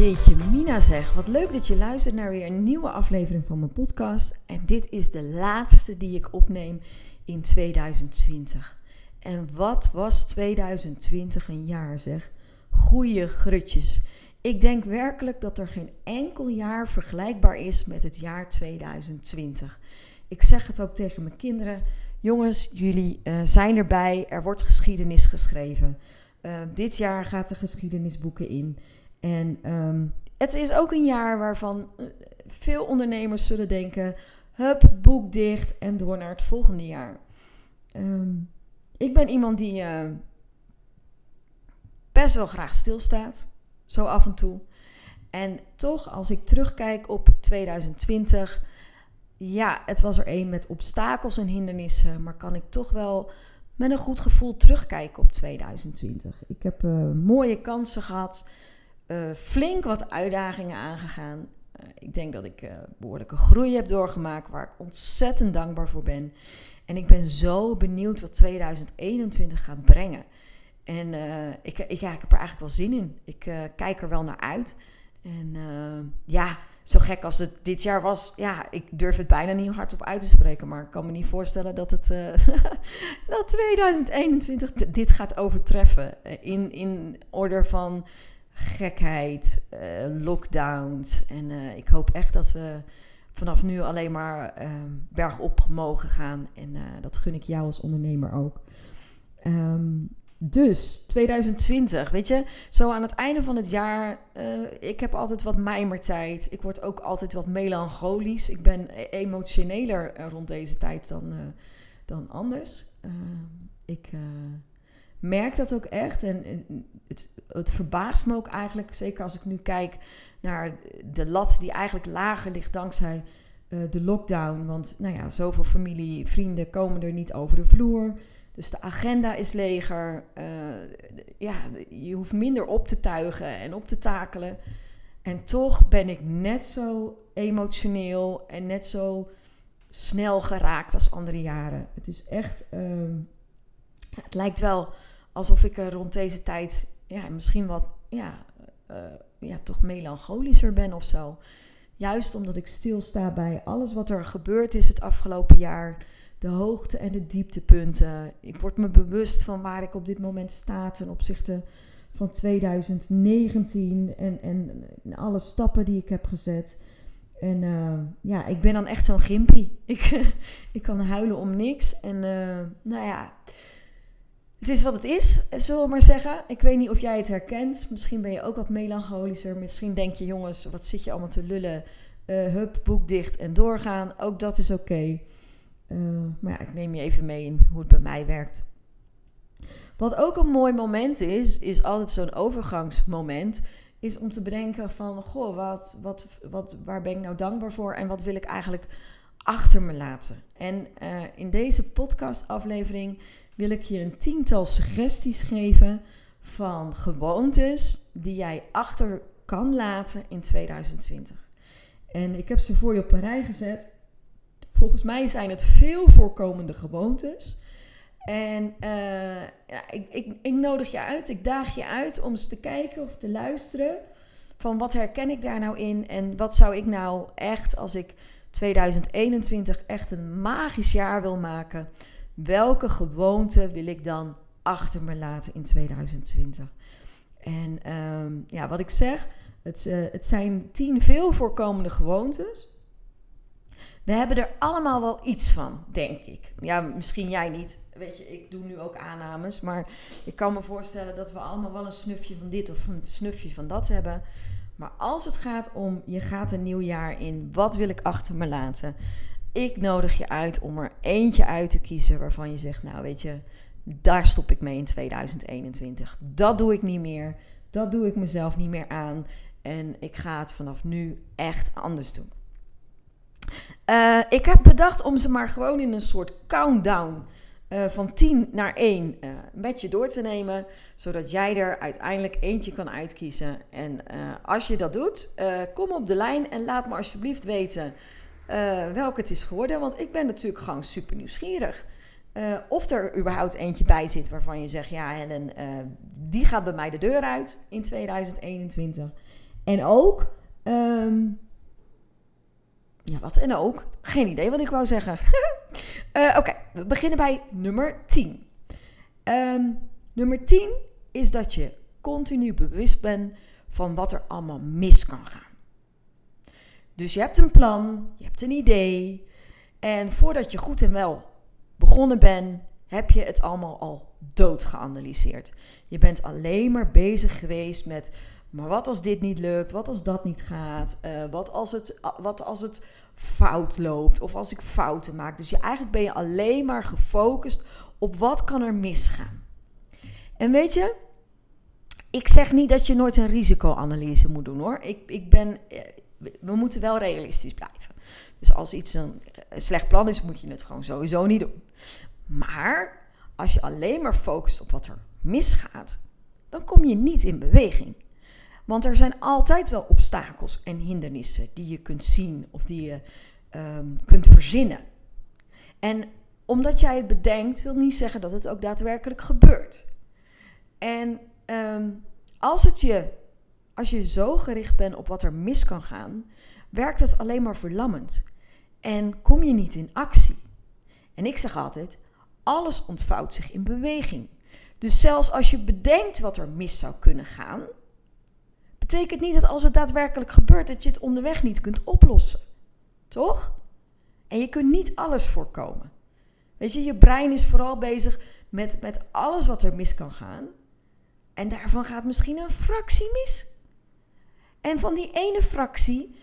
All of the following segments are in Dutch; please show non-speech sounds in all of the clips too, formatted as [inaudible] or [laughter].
Jeetje, Mina zeg, wat leuk dat je luistert naar weer een nieuwe aflevering van mijn podcast. En dit is de laatste die ik opneem in 2020. En wat was 2020 een jaar zeg. Goeie grutjes. Ik denk werkelijk dat er geen enkel jaar vergelijkbaar is met het jaar 2020. Ik zeg het ook tegen mijn kinderen. Jongens, jullie uh, zijn erbij. Er wordt geschiedenis geschreven. Uh, dit jaar gaat de geschiedenisboeken in. En um, het is ook een jaar waarvan eh, veel ondernemers zullen denken: hup, boek dicht en door naar het volgende jaar. Um, ik ben iemand die uh, best wel graag stilstaat, zo af en toe. En toch, als ik terugkijk op 2020, ja, het was er een met obstakels en hindernissen, maar kan ik toch wel met een goed gevoel terugkijken op 2020. Ik heb uh, mooie kansen gehad uh, flink wat uitdagingen aangegaan. Uh, ik denk dat ik uh, behoorlijke groei heb doorgemaakt, waar ik ontzettend dankbaar voor ben. En ik ben zo benieuwd wat 2021 gaat brengen. En ik, ik, ik heb er eigenlijk wel zin in. Ik kijk er wel naar uit. En ja, zo gek als het dit jaar was, ja, ik durf het bijna niet hardop uit te spreken. Maar ik kan me niet voorstellen dat, het, [laughs] dat 2021 dit gaat overtreffen. In, in orde van gekheid, uh, lockdowns. En uh, ik hoop echt dat we vanaf nu alleen maar uh, bergop mogen gaan. En uh, dat gun ik jou als ondernemer ook. Um, dus 2020, weet je, zo aan het einde van het jaar, ik heb altijd wat mijmertijd. Ik word ook altijd wat melancholisch. Ik ben e-, emotioneler rond deze tijd dan, dan anders. ik merk dat ook echt. En het, het verbaast me ook eigenlijk, zeker als ik nu kijk naar de lat die eigenlijk lager ligt dankzij uh, de lockdown. Want nou ja, zoveel familie, vrienden komen er niet over de vloer. Dus de agenda is leger. Uh, ja, je hoeft minder op te tuigen en op te takelen. En toch ben ik net zo emotioneel en net zo snel geraakt als andere jaren. Het is echt. Uh, het lijkt wel alsof ik er rond deze tijd ja, misschien wat ja, uh, ja, toch melancholischer ben of zo. Juist omdat ik stilsta bij alles wat er gebeurd is het afgelopen jaar. De hoogte- en de dieptepunten. Ik word me bewust van waar ik op dit moment sta ten opzichte van 2019 en, en alle stappen die ik heb gezet. En uh, ja, ik ben dan echt zo'n gimpie. [laughs] Ik, ik kan huilen om niks. En nou ja, het is wat het is, zullen we maar zeggen. Ik weet niet of jij het herkent. Misschien ben je ook wat melancholischer. Misschien denk je, jongens, wat zit je allemaal te lullen? Uh, hup, boek dicht en doorgaan. Ook dat is oké. Uh, maar ja, ik neem je even mee in hoe het bij mij werkt. Wat ook een mooi moment is, is altijd zo'n overgangsmoment. Is om te bedenken van, goh, wat, wat, wat, waar ben ik nou dankbaar voor? En wat wil ik eigenlijk achter me laten? En uh, in deze podcastaflevering wil ik je een tiental suggesties geven van gewoontes die jij achter kan laten in 2020. En ik heb ze voor je op een rij gezet. Volgens mij zijn het veel voorkomende gewoontes. En uh, ja, ik, ik, ik, nodig je uit, ik daag je uit om eens te kijken of te luisteren. Van wat herken ik daar nou in en wat zou ik nou echt, als ik 2021 echt een magisch jaar wil maken, welke gewoonte wil ik dan achter me laten in 2020? En um, ja, wat ik zeg, het, uh, het zijn tien veel voorkomende gewoontes. We hebben er allemaal wel iets van, denk ik. Ja, misschien jij niet. Weet je, ik doe nu ook aannames. Maar ik kan me voorstellen dat we allemaal wel een snufje van dit of een snufje van dat hebben. Maar als het gaat om je gaat een nieuw jaar in, wat wil ik achter me laten? Ik nodig je uit om er eentje uit te kiezen waarvan je zegt, nou weet je, daar stop ik mee in 2021. Dat doe ik niet meer. Dat doe ik mezelf niet meer aan. En ik ga het vanaf nu echt anders doen. Uh, ik heb bedacht om ze maar gewoon in een soort countdown uh, van 10 naar 1 uh, met je door te nemen. Zodat jij er uiteindelijk eentje kan uitkiezen. En als je dat doet, kom op de lijn en laat me alsjeblieft weten welke het is geworden. Want ik ben natuurlijk gewoon super nieuwsgierig. of er überhaupt eentje bij zit waarvan je zegt: Ja, Helen, die gaat bij mij de deur uit in 2021. En ook. Um, ja, wat en ook. Geen idee wat ik wou zeggen. uh, [laughs] Oké, we beginnen bij nummer 10. Um, ehm, nummer 10 is dat je continu bewust bent van wat er allemaal mis kan gaan. Dus je hebt een plan, je hebt een idee. En voordat je goed en wel begonnen bent, heb je het allemaal al dood geanalyseerd. Je bent alleen maar bezig geweest met maar wat als dit niet lukt? Wat als dat niet gaat? Uh, wat, als het, wat als het fout loopt? Of als ik fouten maak? Dus je, eigenlijk ben je alleen maar gefocust op wat kan er misgaan. En weet je, ik zeg niet dat je nooit een risicoanalyse moet doen hoor. Ik, ik ben, eh, we moeten wel realistisch blijven. Dus als iets een, slecht plan is, moet je het gewoon sowieso niet doen. Maar als je alleen maar focust op wat er misgaat, dan kom je niet in beweging. Want er zijn altijd wel obstakels en hindernissen die je kunt zien of die je um, kunt verzinnen. En omdat jij het bedenkt, wil niet zeggen dat het ook daadwerkelijk gebeurt. En um, als, het je, als je zo gericht bent op wat er mis kan gaan, werkt het alleen maar verlammend. En kom je niet in actie. En ik zeg altijd: alles ontvouwt zich in beweging. Dus zelfs als je bedenkt wat er mis zou kunnen gaan, betekent niet dat als het daadwerkelijk gebeurt, dat je het onderweg niet kunt oplossen. Toch? En je kunt niet alles voorkomen. Weet je, je brein is vooral bezig met, met alles wat er mis kan gaan. En daarvan gaat misschien een fractie mis. En van die ene fractie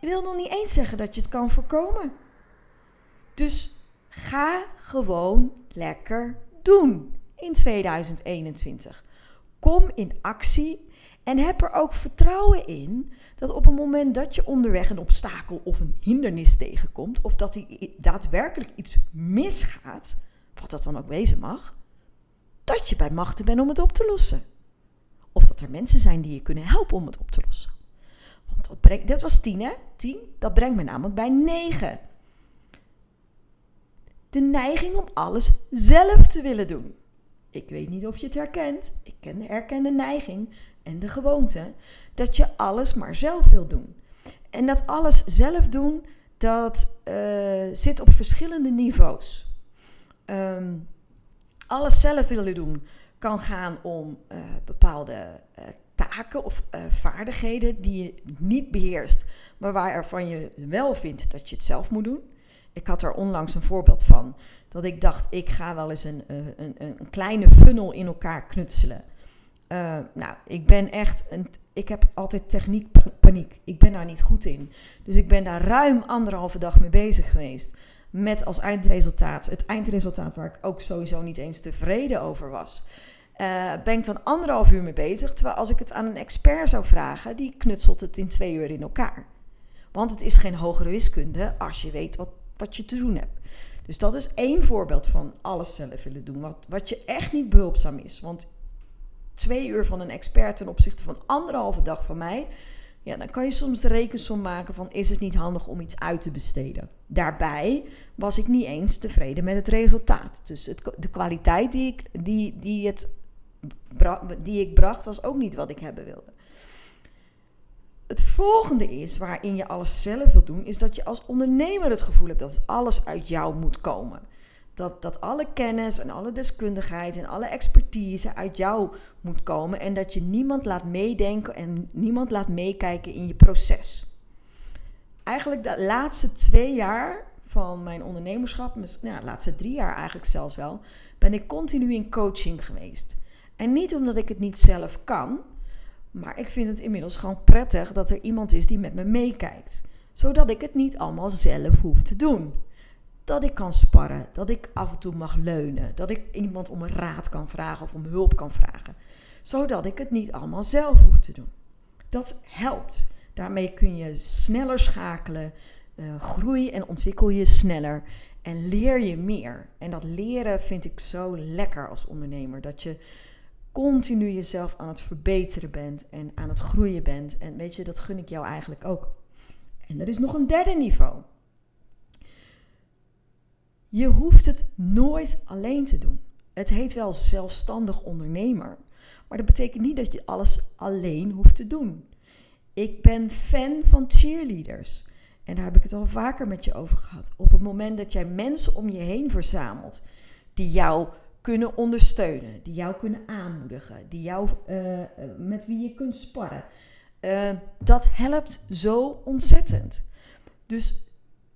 wil nog niet eens zeggen dat je het kan voorkomen. Dus ga gewoon lekker doen in 2021. Kom in actie en heb er ook vertrouwen in dat op het moment dat je onderweg een obstakel of een hindernis tegenkomt, of dat die daadwerkelijk iets misgaat, wat dat dan ook wezen mag, dat je bij machten bent om het op te lossen. Of dat er mensen zijn die je kunnen helpen om het op te lossen. Want dat, brengt, dat was 10 hè? 10, dat brengt me namelijk bij 9. De neiging om alles zelf te willen doen. Ik weet niet of je het herkent. Ik ken de herkende neiging en de gewoonte dat je alles maar zelf wil doen. En dat alles zelf doen, dat uh, zit op verschillende niveaus. Um, alles zelf willen doen kan gaan om uh, bepaalde uh, taken of vaardigheden die je niet beheerst, maar waarvan je wel vindt dat je het zelf moet doen. Ik had er onlangs een voorbeeld van. Dat ik dacht, ik ga wel eens een, een, een kleine funnel in elkaar knutselen. Nou, ik ben echt. Een, ik heb altijd techniekpaniek. Ik ben daar niet goed in. Dus ik ben daar ruim anderhalve dag mee bezig geweest. Met als eindresultaat. Het eindresultaat waar ik ook sowieso niet eens tevreden over was. Uh, ben ik dan anderhalf uur mee bezig. Terwijl als ik het aan een expert zou vragen, die knutselt het in twee uur in elkaar. Want het is geen hogere wiskunde als je weet wat, wat je te doen hebt. Dus dat is één voorbeeld van alles zelf willen doen. Wat, wat je echt niet behulpzaam is. Want twee uur van een expert ten opzichte van anderhalve dag van mij. Ja, dan kan je soms de rekensom maken van is het niet handig om iets uit te besteden. Daarbij was ik niet eens tevreden met het resultaat. Dus het, de kwaliteit die ik, die, die, het, die ik bracht was ook niet wat ik hebben wilde. Het volgende is waarin je alles zelf wil doen, is dat je als ondernemer het gevoel hebt dat alles uit jou moet komen. Dat, dat alle kennis en alle deskundigheid en alle expertise uit jou moet komen. En dat je niemand laat meedenken en niemand laat meekijken in je proces. Eigenlijk de laatste twee jaar van mijn ondernemerschap, nou, de laatste drie jaar eigenlijk zelfs wel, ben ik continu in coaching geweest. En niet omdat ik het niet zelf kan, maar ik vind het inmiddels gewoon prettig dat er iemand is die met me meekijkt. Zodat ik het niet allemaal zelf hoef te doen. dat ik kan sparren, dat ik af en toe mag leunen, dat ik iemand om raad kan vragen of om hulp kan vragen, zodat ik het niet allemaal zelf hoef te doen. Dat helpt. Daarmee kun je sneller schakelen, uh, groei en ontwikkel je sneller en leer je meer. En dat leren vind ik zo lekker als ondernemer. Dat je continu jezelf aan het verbeteren bent en aan het groeien bent. En weet je, dat gun ik jou eigenlijk ook. En er is nog een derde niveau. Je hoeft het nooit alleen te doen. Het heet wel zelfstandig ondernemer. Maar dat betekent niet dat je alles alleen hoeft te doen. Ik ben fan van cheerleaders. En daar heb ik het al vaker met je over gehad. Op het moment dat jij mensen om je heen verzamelt die jou kunnen ondersteunen, die jou kunnen aanmoedigen, die jou, uh, met wie je kunt sparren, uh, dat helpt zo ontzettend. Dus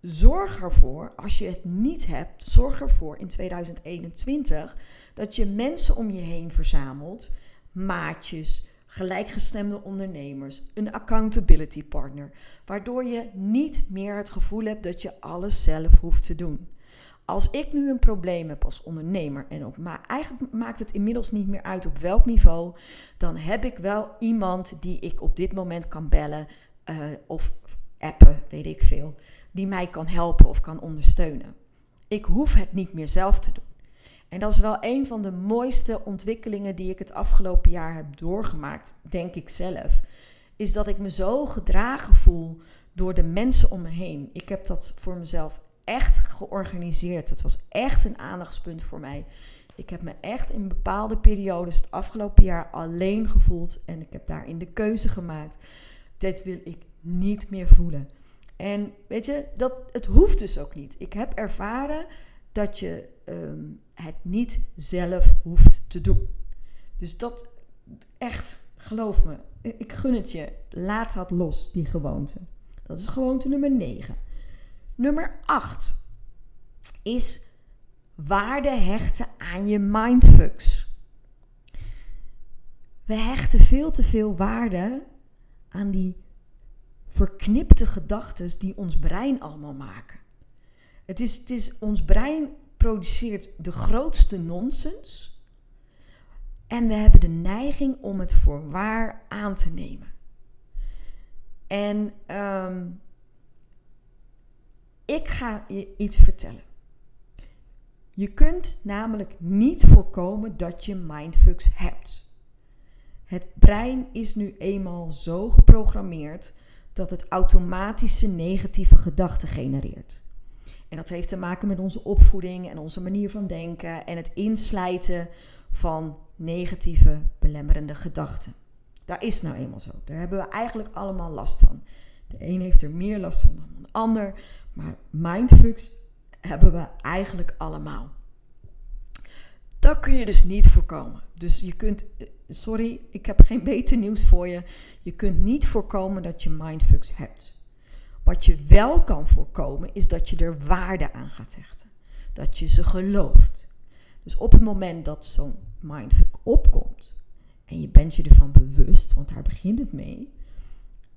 zorg ervoor, als je het niet hebt, zorg ervoor in 2021 dat je mensen om je heen verzamelt, maatjes, gelijkgestemde ondernemers, een accountability partner, waardoor je niet meer het gevoel hebt dat je alles zelf hoeft te doen. Als ik nu een probleem heb als ondernemer en op, maar eigenlijk maakt het inmiddels niet meer uit op welk niveau, dan heb ik wel iemand die ik op dit moment kan bellen uh, of appen, weet ik veel, die mij kan helpen of kan ondersteunen. Ik hoef het niet meer zelf te doen. En dat is wel een van de mooiste ontwikkelingen die ik het afgelopen jaar heb doorgemaakt, denk ik zelf. Is dat ik me zo gedragen voel door de mensen om me heen. Ik heb dat voor mezelf echt georganiseerd. Het was echt een aandachtspunt voor mij. Ik heb me echt in bepaalde periodes het afgelopen jaar alleen gevoeld. En ik heb daarin de keuze gemaakt. Dit wil ik niet meer voelen. En weet je, dat, het hoeft dus ook niet. Ik heb ervaren dat je ehm, het niet zelf hoeft te doen. Dus dat echt, geloof me, ik gun het je. Laat dat los, die gewoonte. Dat is gewoonte nummer 9. Nummer 8 is waarde hechten aan je mindfucks. We hechten veel te veel waarde aan die verknipte gedachten die ons brein allemaal maken. Het is, het is, ons brein produceert de grootste nonsens. En we hebben de neiging om het voor waar aan te nemen. En ehm, ik ga je iets vertellen. Je kunt namelijk niet voorkomen dat je mindfucks hebt. Het brein is nu eenmaal zo geprogrammeerd dat het automatische negatieve gedachten genereert. En dat heeft te maken met onze opvoeding en onze manier van denken en het inslijten van negatieve belemmerende gedachten. Daar is nou eenmaal zo. Daar hebben we eigenlijk allemaal last van. De een heeft er meer last van dan de ander, maar mindfucks hebben we eigenlijk allemaal. Dat kun je dus niet voorkomen. Dus je kunt, eh, sorry, ik heb geen beter nieuws voor je. Je kunt niet voorkomen dat je mindfucks hebt. Wat je wel kan voorkomen is dat je er waarde aan gaat hechten. Dat je ze gelooft. Dus op het moment dat zo'n mindfuck opkomt en je bent je ervan bewust, want daar begint het mee,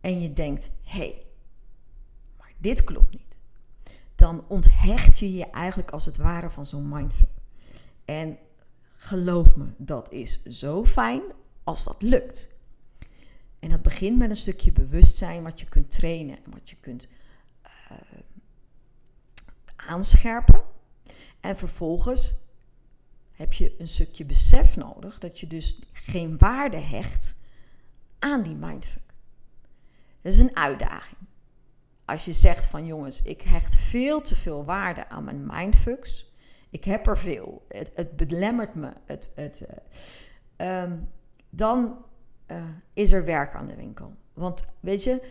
en je denkt: hé, hey, maar dit klopt niet, dan onthecht je je eigenlijk als het ware van zo'n mindfuck. En geloof me, dat is zo fijn als dat lukt. En dat begint met een stukje bewustzijn wat je kunt trainen en wat je kunt uh, aanscherpen. En vervolgens heb je een stukje besef nodig dat je dus geen waarde hecht aan die mindfuck. Dat is een uitdaging. Als je zegt van jongens, ik hecht veel te veel waarde aan mijn mindfucks. Ik heb er veel. Het, het belemmert me. Het, het, uh, um, dan uh, is er werk aan de winkel. Want weet je,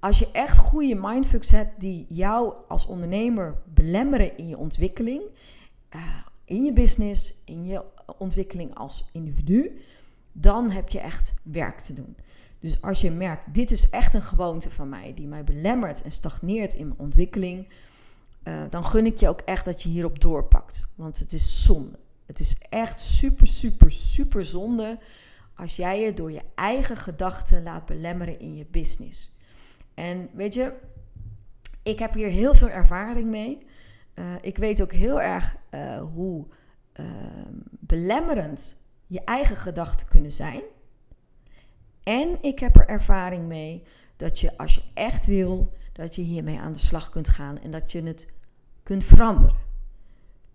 als je echt goede mindfucks hebt die jou als ondernemer belemmeren in je ontwikkeling, uh, in je business, in je ontwikkeling als individu, dan heb je echt werk te doen. Dus als je merkt, dit is echt een gewoonte van mij die mij belemmert en stagneert in mijn ontwikkeling, uh, dan gun ik je ook echt dat je hierop doorpakt. Want het is zonde. Het is echt super, super, super zonde als jij je door je eigen gedachten laat belemmeren in je business. En weet je, ik heb hier heel veel ervaring mee. Uh, ik weet ook heel erg uh, hoe ehm, belemmerend je eigen gedachten kunnen zijn. En ik heb er ervaring mee dat je als je echt wil, dat je hiermee aan de slag kunt gaan en dat je het kunt veranderen.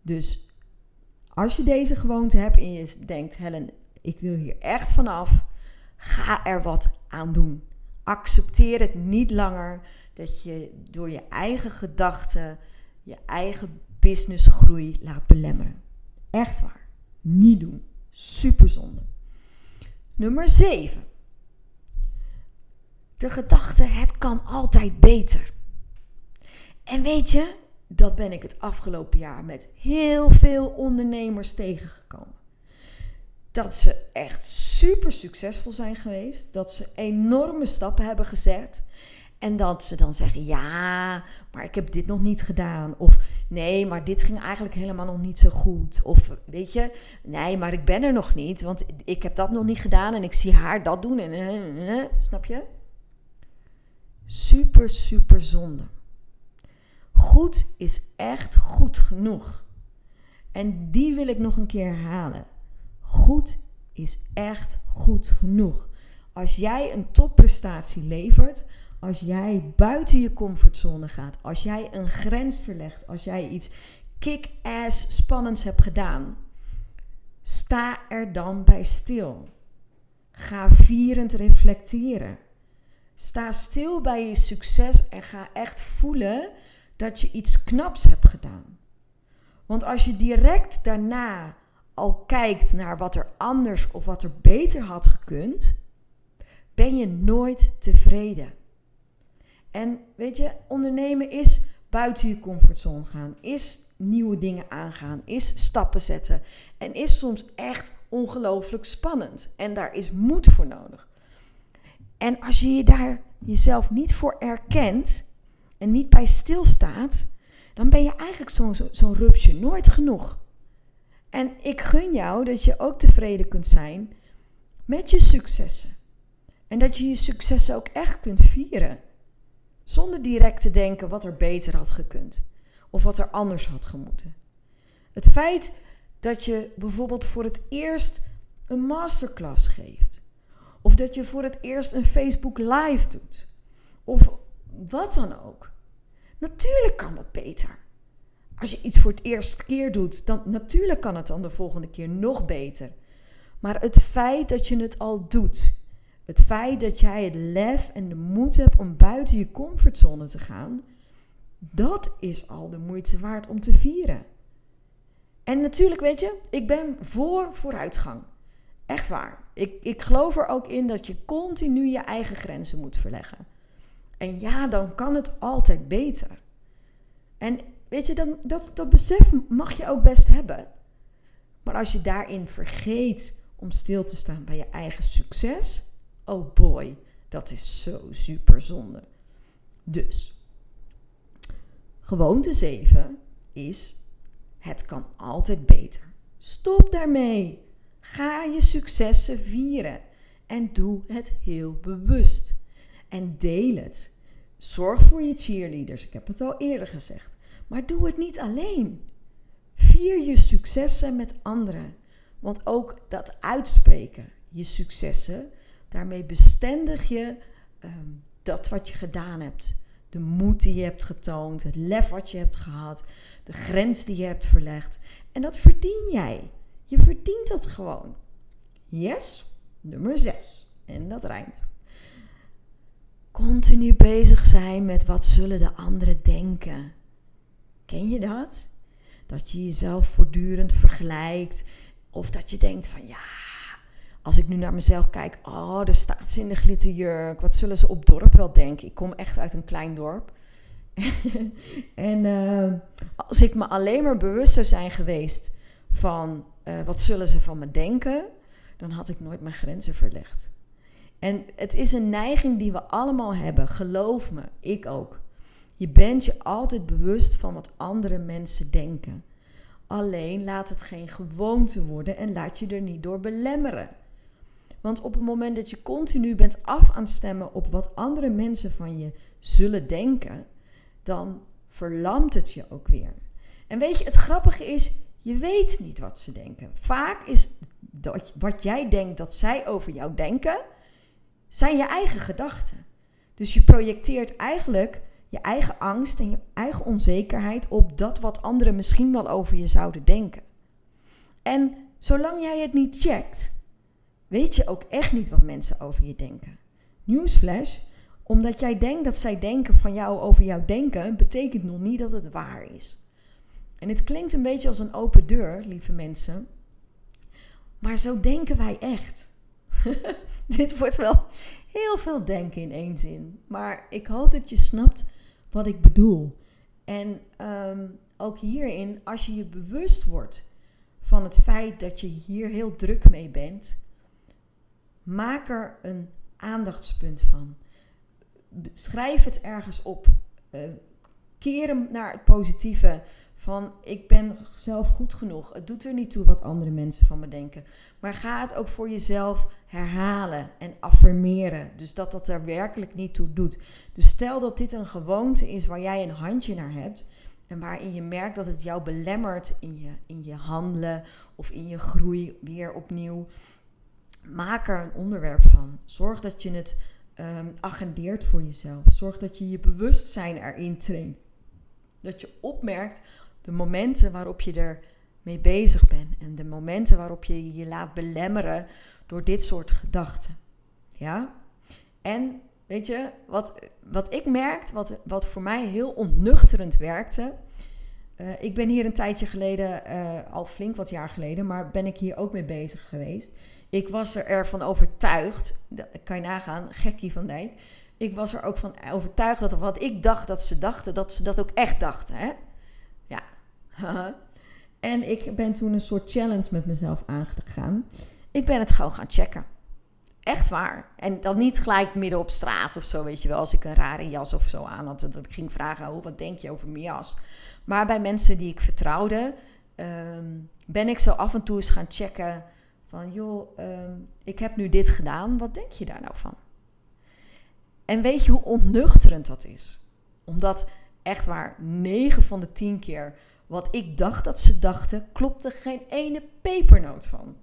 Dus als je deze gewoonte hebt en je denkt, Helen, ik wil hier echt vanaf, ga er wat aan doen. Accepteer het niet langer dat je door je eigen gedachten je eigen businessgroei laat belemmeren. Echt waar. Niet doen. Superzonde. Nummer 7. De gedachte: het kan altijd beter. En weet je, dat ben ik het afgelopen jaar met heel veel ondernemers tegengekomen. Dat ze echt super succesvol zijn geweest, dat ze enorme stappen hebben gezet. En dat ze dan zeggen: Ja, maar ik heb dit nog niet gedaan. Of nee, maar dit ging eigenlijk helemaal nog niet zo goed. Of weet je, nee, maar ik ben er nog niet, want ik heb dat nog niet gedaan en ik zie haar dat doen. En, uh, snap je? Super, super zonde. Goed is echt goed genoeg. En die wil ik nog een keer herhalen. Goed is echt goed genoeg. Als jij een topprestatie levert, als jij buiten je comfortzone gaat, als jij een grens verlegt, als jij iets kick-ass spannends hebt gedaan, sta er dan bij stil. Ga vierend reflecteren. Sta stil bij je succes en ga echt voelen dat je iets knaps hebt gedaan. Want als je direct daarna al kijkt naar wat er anders of wat er beter had gekund, ben je nooit tevreden. En weet je, ondernemen is buiten je comfortzone gaan, is nieuwe dingen aangaan, is stappen zetten en is soms echt ongelooflijk spannend. En daar is moed voor nodig. En als je je daar jezelf niet voor erkent en niet bij stilstaat, dan ben je eigenlijk zo'n zo, rupsje nooit genoeg. En ik gun jou dat je ook tevreden kunt zijn met je successen. En dat je je successen ook echt kunt vieren. Zonder direct te denken wat er beter had gekund. Of wat er anders had gemoeten. Het feit dat je bijvoorbeeld voor het eerst een masterclass geeft. Of dat je voor het eerst een Facebook Live doet. Of wat dan ook. Natuurlijk kan dat beter. Als je iets voor het eerste keer doet, dan natuurlijk kan het dan de volgende keer nog beter. Maar het feit dat je het al doet, het feit dat jij het lef en de moed hebt om buiten je comfortzone te gaan, dat is al de moeite waard om te vieren. En natuurlijk, weet je, ik ben voor vooruitgang. Echt waar. Ik, ik geloof er ook in dat je continu je eigen grenzen moet verleggen. En ja, dan kan het altijd beter. En weet je, dan, dat, dat besef mag je ook best hebben. Maar als je daarin vergeet om stil te staan bij je eigen succes, oh boy, dat is zo super zonde. Dus, gewoonte 7 is: het kan altijd beter. Stop daarmee. Ga je successen vieren en doe het heel bewust. En deel het. Zorg voor je cheerleaders, ik heb het al eerder gezegd. Maar doe het niet alleen. Vier je successen met anderen. Want ook dat uitspreken, je successen, Daarmee bestendig je ehm, dat wat je gedaan hebt. De moed die je hebt getoond, het lef wat je hebt gehad, de grens die je hebt verlegd. En dat verdien jij. Je verdient dat gewoon. Yes, nummer 6. En dat rijmt. Continu bezig zijn met wat zullen de anderen denken. Ken je dat? Dat je jezelf voortdurend vergelijkt. Of dat je denkt van ja, als ik nu naar mezelf kijk, oh, daar staat ze in de glitterjurk. Wat zullen ze op dorp wel denken? Ik kom echt uit een klein dorp. [laughs] en uh, als ik me alleen maar bewust zou zijn geweest van uh, wat zullen ze van me denken, dan had ik nooit mijn grenzen verlegd. En het is een neiging die we allemaal hebben, geloof me, ik ook. Je bent je altijd bewust van wat andere mensen denken. Alleen laat het geen gewoonte worden en laat je er niet door belemmeren. Want op het moment dat je continu bent af aan stemmen op wat andere mensen van je zullen denken, dan verlamt het je ook weer. En weet je, het grappige is, je weet niet wat ze denken. Vaak is wat jij denkt dat zij over jou denken, zijn je eigen gedachten. Dus je projecteert eigenlijk je eigen angst en je eigen onzekerheid op dat wat anderen misschien wel over je zouden denken. En zolang jij het niet checkt, weet je ook echt niet wat mensen over je denken. Newsflash, omdat jij denkt dat zij denken van jou over jou denken, betekent nog niet dat het waar is. En het klinkt een beetje als een open deur, lieve mensen. Maar zo denken wij echt. [laughs] Dit wordt wel heel veel denken in één zin. Maar ik hoop dat je snapt wat ik bedoel. En ehm, ook hierin, als je je bewust wordt van het feit dat je hier heel druk mee bent, maak er een aandachtspunt van. Schrijf het ergens op. Uh, keer hem naar het positieve. Van ik ben zelf goed genoeg. Het doet er niet toe wat andere mensen van me denken. Maar ga het ook voor jezelf herhalen en affirmeren. Dus dat dat er werkelijk niet toe doet. Dus stel dat dit een gewoonte is waar jij een handje naar hebt. En waarin je merkt dat het jou belemmert in je, in je handelen of in je groei weer opnieuw. Maak er een onderwerp van. Zorg dat je het um, agendeert voor jezelf. Zorg dat je je bewustzijn erin traint. Dat je opmerkt de momenten waarop je er mee bezig bent en de momenten waarop je je laat belemmeren door dit soort gedachten. Ja? En weet je, wat, wat ik merkte, wat, wat voor mij heel ontnuchterend werkte. Uh, ik ben hier een tijdje geleden, uh, al flink wat jaar geleden, maar ben ik hier ook mee bezig geweest. Ik was er ervan overtuigd, dat kan je nagaan, gekkie van Dijk. Ik was er ook van overtuigd dat wat ik dacht dat ze dachten, dat ze dat ook echt dachten. Hè? En ik ben toen een soort challenge met mezelf aangegaan. Ik ben het gewoon gaan checken. Echt waar. En dan niet gelijk midden op straat of zo, weet je wel. Als ik een rare jas of zo aan had. Dat ik ging vragen, oh, wat denk je over mijn jas? Maar bij mensen die ik vertrouwde, ehm, ben ik zo af en toe eens gaan checken. Van, joh, ehm, ik heb nu dit gedaan. Wat denk je daar nou van? En weet je hoe ontnuchterend dat is? Omdat echt waar, 9 van de 10 keer wat ik dacht dat ze dachten, klopte geen ene pepernoot van.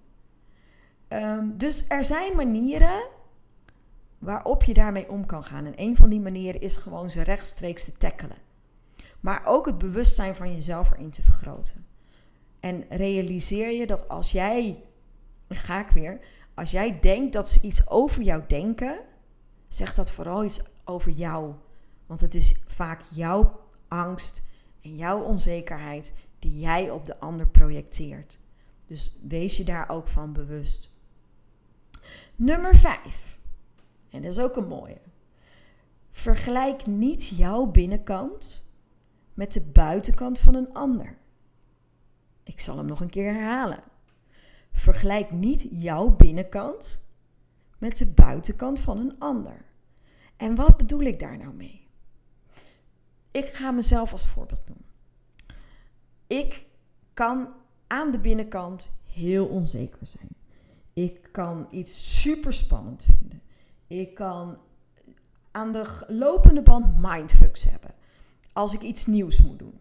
Ehm, dus er zijn manieren waarop je daarmee om kan gaan. En een van die manieren is gewoon ze rechtstreeks te tackelen. Maar ook het bewustzijn van jezelf erin te vergroten. En realiseer je dat als jij, ga ik weer, als jij denkt dat ze iets over jou denken, zeg dat vooral iets over jou. Want het is vaak jouw angst, en jouw onzekerheid die jij op de ander projecteert. Dus wees je daar ook van bewust. Nummer 5. En dat is ook een mooie. Vergelijk niet jouw binnenkant met de buitenkant van een ander. Ik zal hem nog een keer herhalen. Vergelijk niet jouw binnenkant met de buitenkant van een ander. En wat bedoel ik daar nou mee? Ik ga mezelf als voorbeeld noemen. Ik kan aan de binnenkant heel onzeker zijn. Ik kan iets super spannend vinden. Ik kan aan de lopende band mindfucks hebben. Als ik iets nieuws moet doen.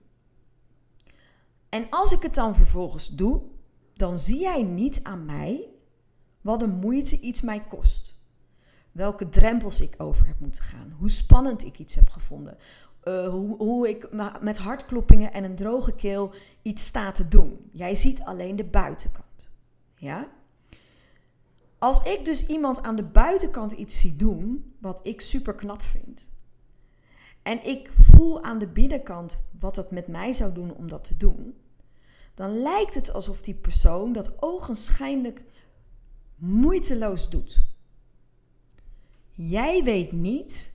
En als ik het dan vervolgens doe, dan zie jij niet aan mij wat de moeite iets mij kost. Welke drempels ik over heb moeten gaan. Hoe spannend ik iets heb gevonden. Eh, hoe, hoe ik met hartkloppingen en een droge keel iets sta te doen. Jij ziet alleen de buitenkant. Ja? Als ik dus iemand aan de buitenkant iets zie doen, wat ik super knap vind, en ik voel aan de binnenkant wat het met mij zou doen om dat te doen, dan lijkt het alsof die persoon dat ogenschijnlijk moeiteloos doet. Jij weet niet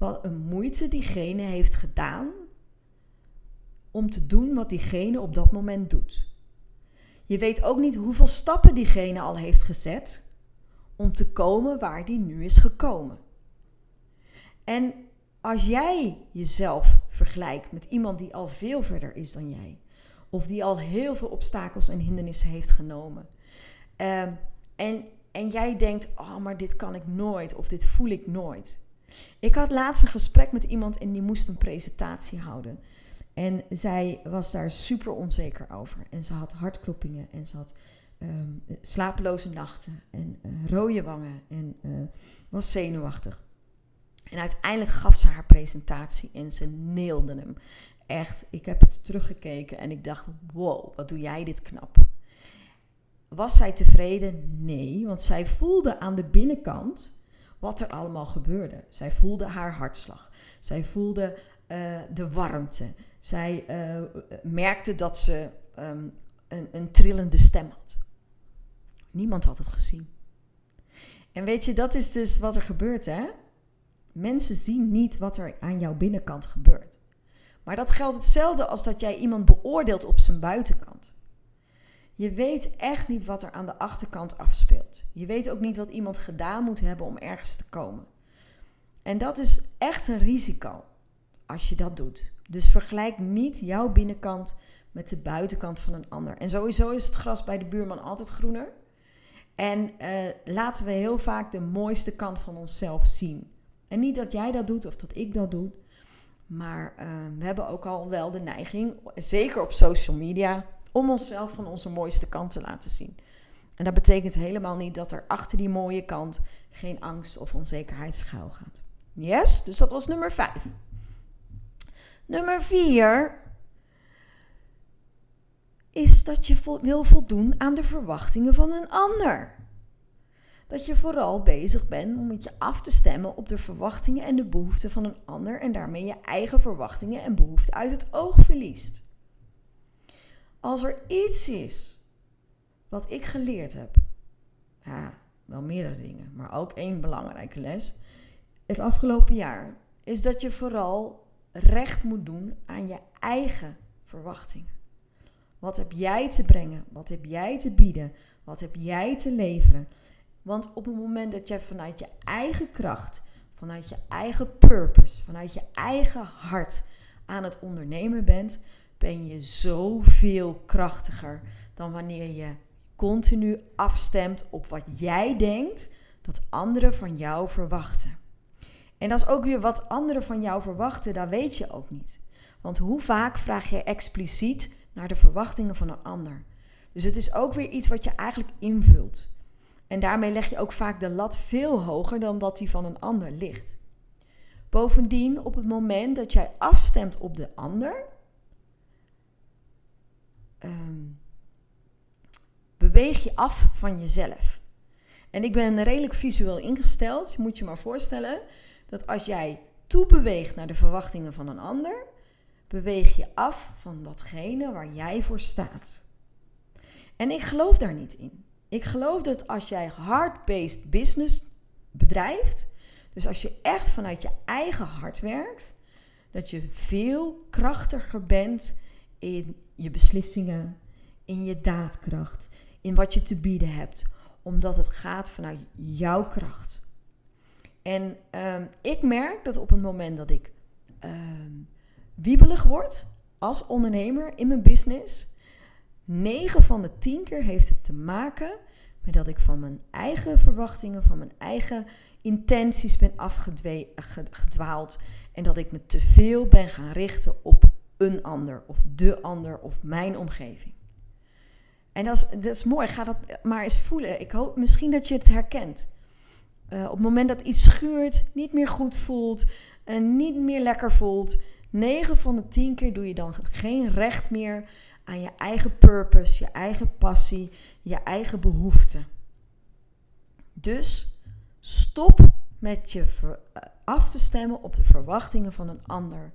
wat een moeite diegene heeft gedaan om te doen wat diegene op dat moment doet. Je weet ook niet hoeveel stappen diegene al heeft gezet om te komen waar die nu is gekomen. En als jij jezelf vergelijkt met iemand die al veel verder is dan jij, of die al heel veel obstakels en hindernissen heeft genomen, ehm, en, en jij denkt: Oh, maar dit kan ik nooit, of dit voel ik nooit ik had laatst een gesprek met iemand en die moest een presentatie houden. En zij was daar super onzeker over. En ze had hartkloppingen en ze had ehm, slapeloze nachten en uh, rode wangen en uh, was zenuwachtig. En uiteindelijk gaf ze haar presentatie en ze neelde hem. Echt, ik heb het teruggekeken en ik dacht: wow, wat doe jij dit knap. Was zij tevreden? Nee, want zij voelde aan de binnenkant wat er allemaal gebeurde. Zij voelde haar hartslag. Zij voelde uh, de warmte. Zij uh, merkte dat ze um, een, een trillende stem had. Niemand had het gezien. En weet je, dat is dus wat er gebeurt, hè? Mensen zien niet wat er aan jouw binnenkant gebeurt. Maar dat geldt hetzelfde als dat jij iemand beoordeelt op zijn buitenkant. Je weet echt niet wat er aan de achterkant afspeelt. Je weet ook niet wat iemand gedaan moet hebben om ergens te komen. En dat is echt een risico als je dat doet. Dus vergelijk niet jouw binnenkant met de buitenkant van een ander. En sowieso is het gras bij de buurman altijd groener. En uh, laten we heel vaak de mooiste kant van onszelf zien. En niet dat jij dat doet of dat ik dat doe. Maar uh, we hebben ook al wel de neiging, zeker op social media, om onszelf van onze mooiste kant te laten zien. En dat betekent helemaal niet dat er achter die mooie kant geen angst of onzekerheid schuil gaat. Yes, dus dat was nummer 5. Nummer 4 is dat je wil voldoen aan de verwachtingen van een ander. Dat je vooral bezig bent om met je af te stemmen op de verwachtingen en de behoeften van een ander en daarmee je eigen verwachtingen en behoeften uit het oog verliest. Als er iets is wat ik geleerd heb, ja, wel meerdere dingen, maar ook één belangrijke les, het afgelopen jaar, is dat je vooral recht moet doen aan je eigen verwachtingen. Wat heb jij te brengen? Wat heb jij te bieden? Wat heb jij te leveren? Want op het moment dat jij vanuit je eigen kracht, vanuit je eigen purpose, vanuit je eigen hart aan het ondernemen bent, ben je zoveel krachtiger dan wanneer je continu afstemt op wat jij denkt dat anderen van jou verwachten. En dat is ook weer wat anderen van jou verwachten, dat weet je ook niet. Want hoe vaak vraag je expliciet naar de verwachtingen van een ander? Dus het is ook weer iets wat je eigenlijk invult. En daarmee leg je ook vaak de lat veel hoger dan dat die van een ander ligt. Bovendien, op het moment dat jij afstemt op de ander, um, beweeg je af van jezelf. En ik ben redelijk visueel ingesteld. Je moet je maar voorstellen dat als jij toebeweegt naar de verwachtingen van een ander, beweeg je af van datgene waar jij voor staat. En ik geloof daar niet in. Ik geloof dat als jij hard-based business bedrijft, dus als je echt vanuit je eigen hart werkt, dat je veel krachtiger bent in je beslissingen, in je daadkracht, in wat je te bieden hebt, omdat het gaat vanuit jouw kracht. En um, ik merk dat op het moment dat ik um, wiebelig word als ondernemer in mijn business, 9 van de 10 keer heeft het te maken met dat ik van mijn eigen verwachtingen, van mijn eigen intenties ben afgedwaald. En dat ik me te veel ben gaan richten op een ander of de ander of mijn omgeving. En dat is, dat is mooi. Ga dat maar eens voelen. Ik hoop misschien dat je het herkent. Uh, op het moment dat iets schuurt, niet meer goed voelt en niet meer lekker voelt, 9 van de 10 keer doe je dan geen recht meer aan je eigen purpose, je eigen passie, je eigen behoeften. Dus stop met je eh, af te stemmen op de verwachtingen van een ander.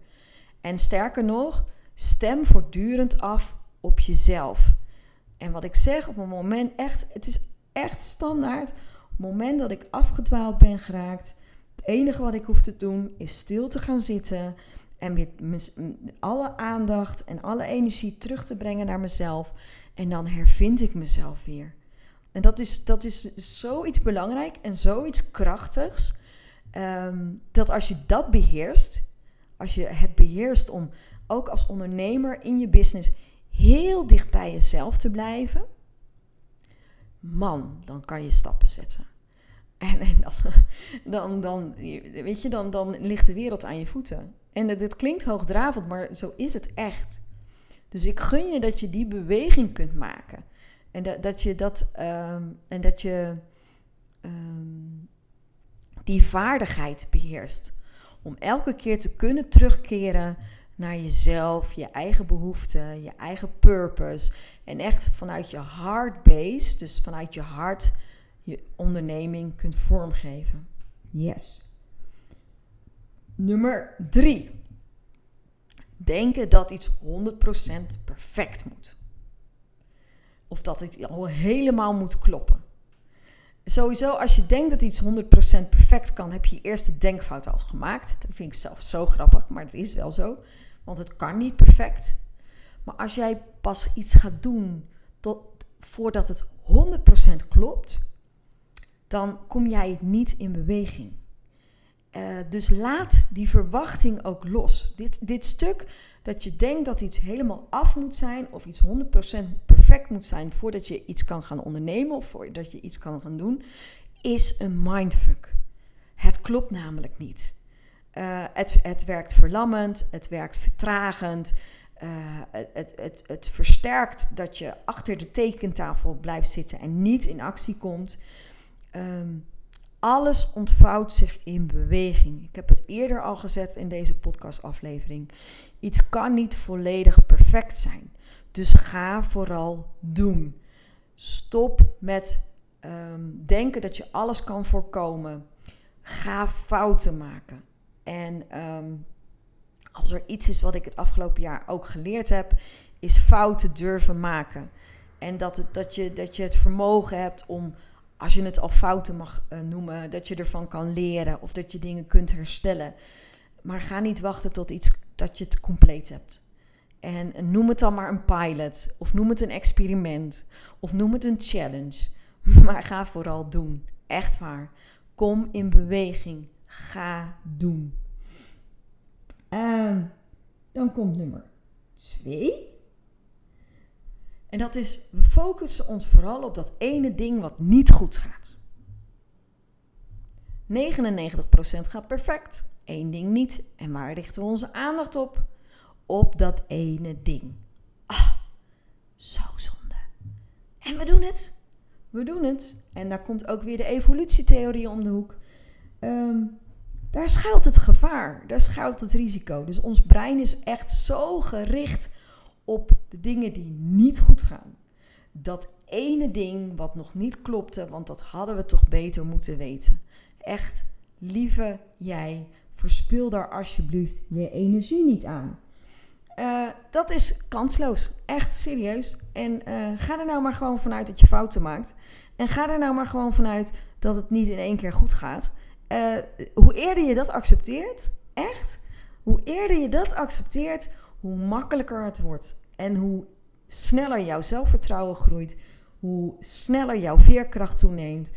En sterker nog, stem voortdurend af op jezelf. En wat ik zeg op een moment echt, het is echt standaard. Op het moment dat ik afgedwaald ben geraakt, het enige wat ik hoef te doen is stil te gaan zitten en met alle aandacht en alle energie terug te brengen naar mezelf. En dan hervind ik mezelf weer. En dat is, dat is zoiets belangrijk en zoiets krachtigs. Ehm, dat als je dat beheerst, als je het beheerst om ook als ondernemer in je business heel dicht bij jezelf te blijven, man, dan kan je stappen zetten. [laughs] En, en dan, dan, weet je, dan, dan ligt de wereld aan je voeten. En dit klinkt hoogdravend, maar zo is het echt. Dus ik gun je dat je die beweging kunt maken. En dat, dat je dat. Ehm, en dat je ehm, die vaardigheid beheerst. Om elke keer te kunnen terugkeren naar jezelf, je eigen behoeften, je eigen purpose. En echt vanuit je heart base, dus vanuit je hart, je onderneming kunt vormgeven. Yes. Nummer drie. Denken dat iets 100% perfect moet. Of dat het al helemaal moet kloppen. Sowieso, als je denkt dat iets 100% perfect kan, heb je je eerste denkfout al gemaakt. Dat vind ik zelf zo grappig, maar het is wel zo. Want het kan niet perfect. Maar als jij pas iets gaat doen tot, voordat het 100% klopt, dan kom jij het niet in beweging. Uh, dus laat die verwachting ook los. Dit, dit stuk dat je denkt dat iets helemaal af moet zijn of iets 100% moet zijn voordat je iets kan gaan ondernemen of voordat je iets kan gaan doen, is een mindfuck. Het klopt namelijk niet. Uh, het, het werkt verlammend, het werkt vertragend. Uh, het, het, het, versterkt dat je achter de tekentafel blijft zitten en niet in actie komt. Um, alles ontvouwt zich in beweging. Ik heb het eerder al gezet in deze podcastaflevering. Iets kan niet volledig perfect zijn. Dus ga vooral doen. Stop met um, denken dat je alles kan voorkomen. Ga fouten maken. En um, als er iets is wat ik het afgelopen jaar ook geleerd heb, is fouten durven maken. En dat, het, dat, je, dat je het vermogen hebt om als je het al fouten mag uh, noemen, dat je ervan kan leren of dat je dingen kunt herstellen. Maar ga niet wachten tot iets dat je het compleet hebt. En noem het dan maar een pilot, of noem het een experiment, of noem het een challenge. [laughs] Maar ga vooral doen. Echt waar. Kom in beweging. Ga doen. Um, dan komt nummer twee. En dat is, we focussen ons vooral op dat ene ding wat niet goed gaat. 99% gaat perfect, één ding niet. En waar richten we onze aandacht op? Op dat ene ding. Ah, zo zonde. En we doen het. We doen het. En daar komt ook weer de evolutietheorie om de hoek. Um, daar schuilt het gevaar, daar schuilt het risico. Dus ons brein is echt zo gericht op de dingen die niet goed gaan. Dat ene ding wat nog niet klopte, want dat hadden we toch beter moeten weten. Echt, lieve jij, verspil daar alsjeblieft je energie niet aan. Uh, dat is kansloos. Echt serieus. En uh, ga er nou maar gewoon vanuit dat je fouten maakt. En ga er nou maar gewoon vanuit dat het niet in één keer goed gaat. Uh, hoe eerder je dat accepteert, echt, hoe eerder je dat accepteert, hoe makkelijker het wordt. En hoe sneller jouw zelfvertrouwen groeit, hoe sneller jouw veerkracht toeneemt,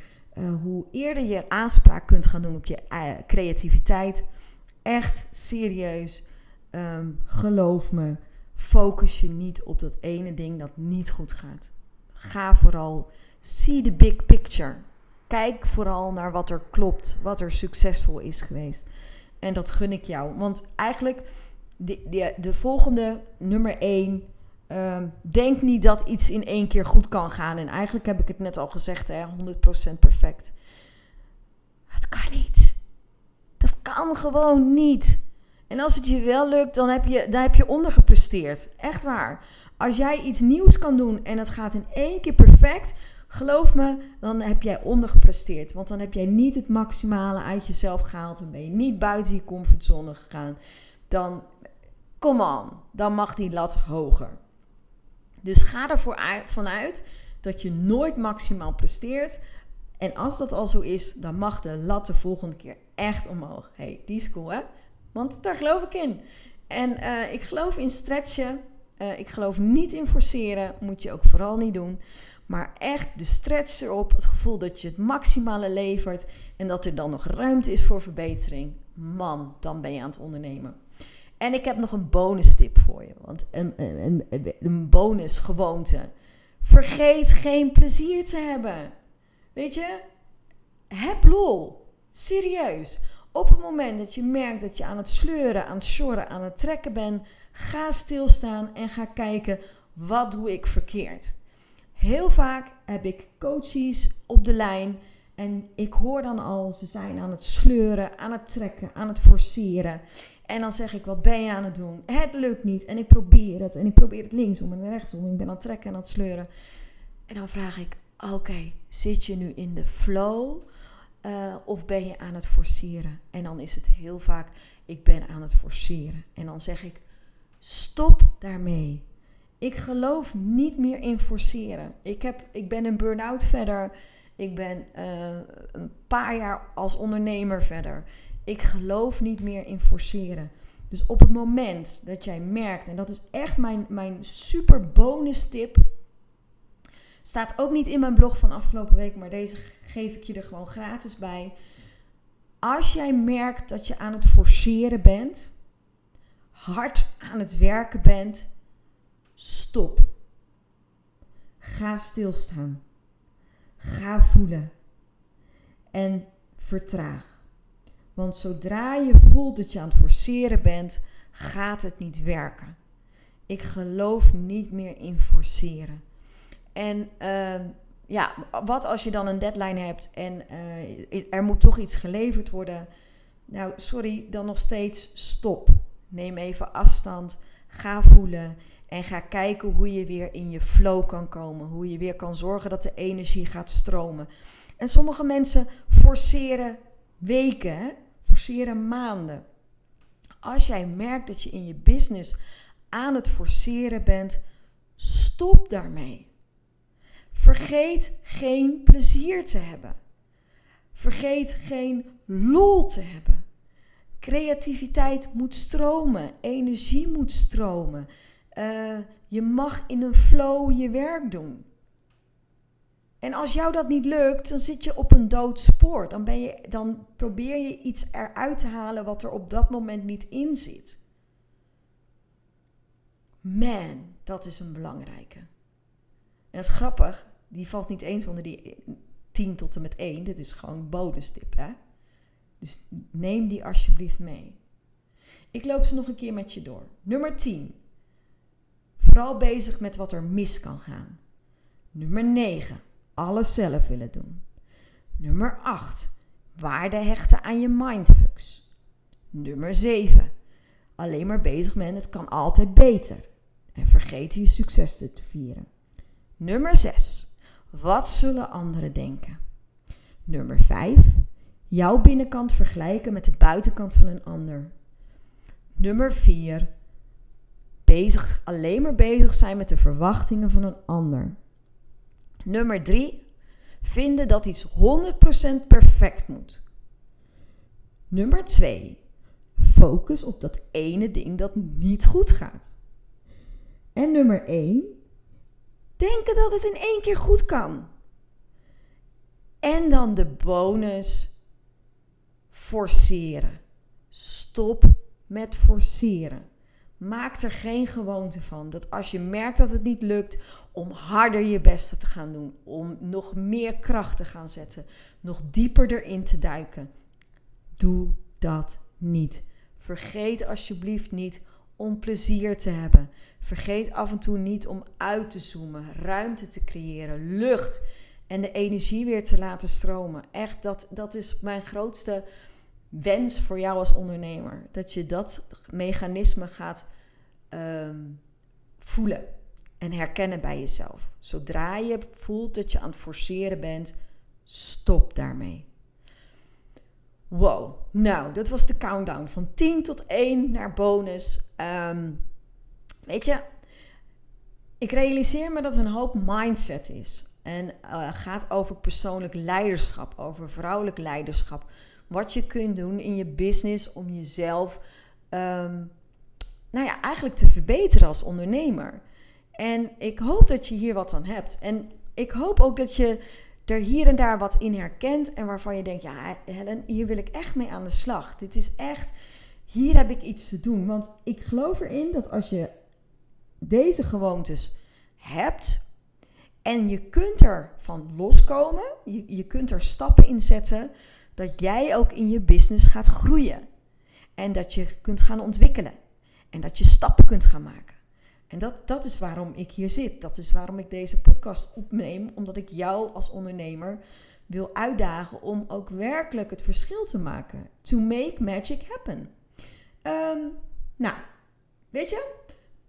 hoe eerder je aanspraak kunt gaan doen op je creativiteit. Echt serieus, um, geloof me, focus je niet op dat ene ding dat niet goed gaat. Ga vooral, see the big picture. Kijk vooral naar wat er klopt, wat er succesvol is geweest. En dat gun ik jou. Want eigenlijk de, de, de volgende, nummer 1. Um, denk niet dat iets in één keer goed kan gaan. En eigenlijk heb ik het net al gezegd, hè, 100% perfect. Het kan niet. Dat kan gewoon niet. En als het je wel lukt, dan heb je, dan heb je ondergepresteerd. Echt waar. Als jij iets nieuws kan doen en het gaat in één keer perfect, geloof me, dan heb jij ondergepresteerd. Want dan heb jij niet het maximale uit jezelf gehaald. Dan ben je niet buiten je comfortzone gegaan. Dan Come on, dan mag die lat hoger. Dus ga ervoor vanuit dat je nooit maximaal presteert. En als dat al zo is, dan mag de lat de volgende keer echt omhoog. hey, die is cool hè? Want daar geloof ik in. En uh, ik geloof in stretchen. Uh, ik geloof niet in forceren. Moet je ook vooral niet doen. Maar echt de stretch erop. Het gevoel dat je het maximale levert. En dat er dan nog ruimte is voor verbetering. Man, dan ben je aan het ondernemen. En ik heb nog een bonus tip voor je. Want een, een, een, een bonus gewoonte. Vergeet geen plezier te hebben. Weet je? Heb lol. Serieus. Op het moment dat je merkt dat je aan het sleuren, aan het sjorren, aan het trekken bent, ga stilstaan en ga kijken wat doe ik verkeerd. Heel vaak heb ik coaches op de lijn en ik hoor dan al, ze zijn aan het sleuren, aan het trekken, aan het forceren. En dan zeg ik, wat ben je aan het doen? Het lukt niet en ik probeer het en ik probeer het linksom en rechtsom. Ik ben aan het trekken en aan het sleuren. En dan vraag ik, oké, zit je nu in de flow uh, of ben je aan het forceren? En dan is het heel vaak, ik ben aan het forceren. En dan zeg ik, stop daarmee. Ik geloof niet meer in forceren. Ik, heb, ik ben een burn-out verder. Ik ben uh, een paar jaar als ondernemer verder. Ik geloof niet meer in forceren. Dus op het moment dat jij merkt, en dat is echt mijn, mijn super bonus tip. Staat ook niet in mijn blog van afgelopen week, maar deze geef ik je er gewoon gratis bij. Als jij merkt dat je aan het forceren bent, hard aan het werken bent, stop. Ga stilstaan. Ga voelen. En vertraag. Want zodra je voelt dat je aan het forceren bent, gaat het niet werken. Ik geloof niet meer in forceren. En uh, ja, wat als je dan een deadline hebt en uh, er moet toch iets geleverd worden? Nou, sorry, dan nog steeds stop. Neem even afstand. Ga voelen. En ga kijken hoe je weer in je flow kan komen. Hoe je weer kan zorgen dat de energie gaat stromen. En sommige mensen forceren weken, forceren maanden. Als jij merkt dat je in je business aan het forceren bent, stop daarmee. Vergeet geen plezier te hebben. Vergeet geen lol te hebben. Creativiteit moet stromen, energie moet stromen. Uh, je mag in een flow je werk doen. En als jou dat niet lukt, dan zit je op een dood spoor. Dan, ben je, dan probeer je iets eruit te halen wat er op dat moment niet in zit. Man, dat is een belangrijke. En dat is grappig, die valt niet eens onder die 10 tot en met 1. Dit is gewoon bonus tip, hè? Dus neem die alsjeblieft mee. Ik loop ze nog een keer met je door. Nummer 10. Vooral bezig met wat er mis kan gaan. Nummer 9. Alles zelf willen doen. Nummer 8. Waarde hechten aan je mindfucks. Nummer 7. Alleen maar bezig met het kan altijd beter. En vergeet je succes te vieren. Nummer 6. Wat zullen anderen denken? Nummer 5. Jouw binnenkant vergelijken met de buitenkant van een ander. Nummer 4 bezig, alleen maar bezig zijn met de verwachtingen van een ander. Nummer drie, vinden dat iets 100% perfect moet. Nummer twee, focus op dat ene ding dat niet goed gaat. En nummer 1, denken dat het in één keer goed kan. En dan de bonus, forceren. Stop met forceren. Maak er geen gewoonte van. Dat als je merkt dat het niet lukt, om harder je beste te gaan doen. Om nog meer kracht te gaan zetten. Nog dieper erin te duiken. Doe dat niet. Vergeet alsjeblieft niet om plezier te hebben. Vergeet af en toe niet om uit te zoomen, ruimte te creëren, lucht en de energie weer te laten stromen. Echt, dat, dat is mijn grootste wens voor jou als ondernemer. Dat je dat mechanisme gaat ehm, voelen en herkennen bij jezelf. Zodra je voelt dat je aan het forceren bent, stop daarmee. Wow, nou, dat was de countdown van 10 tot 1 naar bonus. Ehm, weet je, ik realiseer me dat een hoop mindset is. En uh, gaat over persoonlijk leiderschap, over vrouwelijk leiderschap wat je kunt doen in je business om jezelf, um, nou ja, eigenlijk te verbeteren als ondernemer. En ik hoop dat je hier wat aan hebt. En ik hoop ook dat je er hier en daar wat in herkent en waarvan je denkt, ja, Helen, hier wil ik echt mee aan de slag. Dit is echt, hier heb ik iets te doen. Want ik geloof erin dat als je deze gewoontes hebt en je kunt er van loskomen, je, je kunt er stappen in zetten, dat jij ook in je business gaat groeien. En dat je kunt gaan ontwikkelen. En dat je stappen kunt gaan maken. En dat, dat is waarom ik hier zit. Dat is waarom ik deze podcast opneem. Omdat ik jou als ondernemer wil uitdagen om ook werkelijk het verschil te maken. To make magic happen. Ehm, nou, weet je,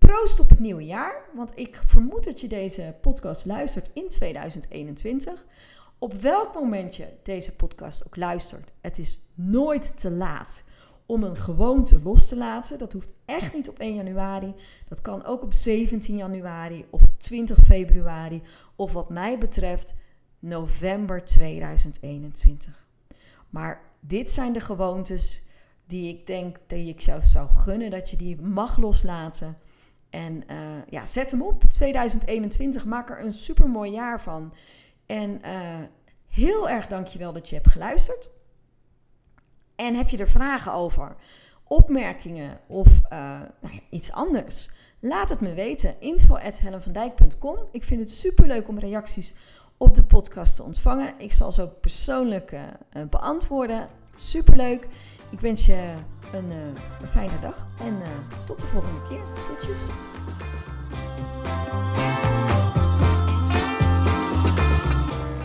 proost op het nieuwe jaar. Want ik vermoed dat je deze podcast luistert in 2021. Op welk moment je deze podcast ook luistert, het is nooit te laat om een gewoonte los te laten. Dat hoeft echt niet op 1 januari. Dat kan ook op 17 januari of 20 februari. Of wat mij betreft november 2021. Maar dit zijn de gewoontes die ik denk dat ik jou zou gunnen dat je die mag loslaten. En uh, ja, zet hem op. 2021, maak er een super mooi jaar van. En uh, heel erg dankjewel dat je hebt geluisterd. En heb je er vragen over, opmerkingen of uh, nou ja, iets anders? Laat het me weten. info.hellenvandijk.com Ik vind het super leuk om reacties op de podcast te ontvangen. Ik zal ze ook persoonlijk beantwoorden. Super leuk. Ik wens je een, uh, een fijne dag en tot de volgende keer. Groetjes.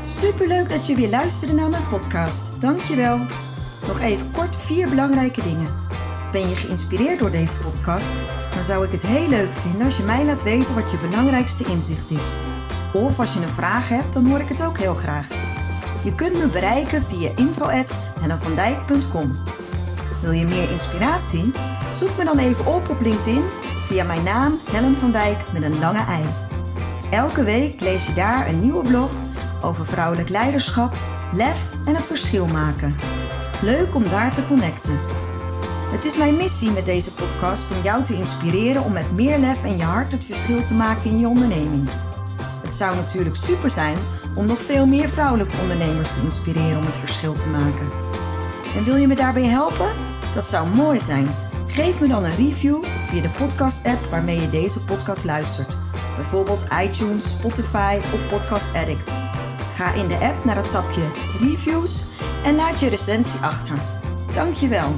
Superleuk dat je weer luisterde naar mijn podcast. Dankjewel. Nog even kort vier belangrijke dingen. Ben je geïnspireerd door deze podcast? Dan zou ik het heel leuk vinden als je mij laat weten wat je belangrijkste inzicht is. Of als je een vraag hebt, dan hoor ik het ook heel graag. Je kunt me bereiken via info.hellenvandijk.com Wil je meer inspiratie? Zoek me dan even op op LinkedIn via mijn naam Helen van Dijk met een lange ei. Elke week lees je daar een nieuwe blog over vrouwelijk leiderschap, lef en het verschil maken. Leuk om daar te connecten. Het is mijn missie met deze podcast om jou te inspireren om met meer lef en je hart het verschil te maken in je onderneming. Het zou natuurlijk super zijn om nog veel meer vrouwelijke ondernemers te inspireren om het verschil te maken. En wil je me daarbij helpen? Dat zou mooi zijn. Geef me dan een review via de podcast-app waarmee je deze podcast luistert. Bijvoorbeeld iTunes, Spotify of Podcast Addict. Ga in de app naar het tapje Reviews en laat je recensie achter. Dankjewel.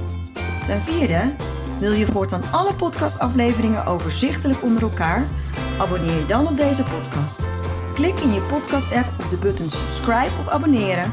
Ten vierde, wil je voortaan alle podcastafleveringen overzichtelijk onder elkaar? Abonneer je dan op deze podcast. Klik in je podcast-app op de button subscribe of abonneren.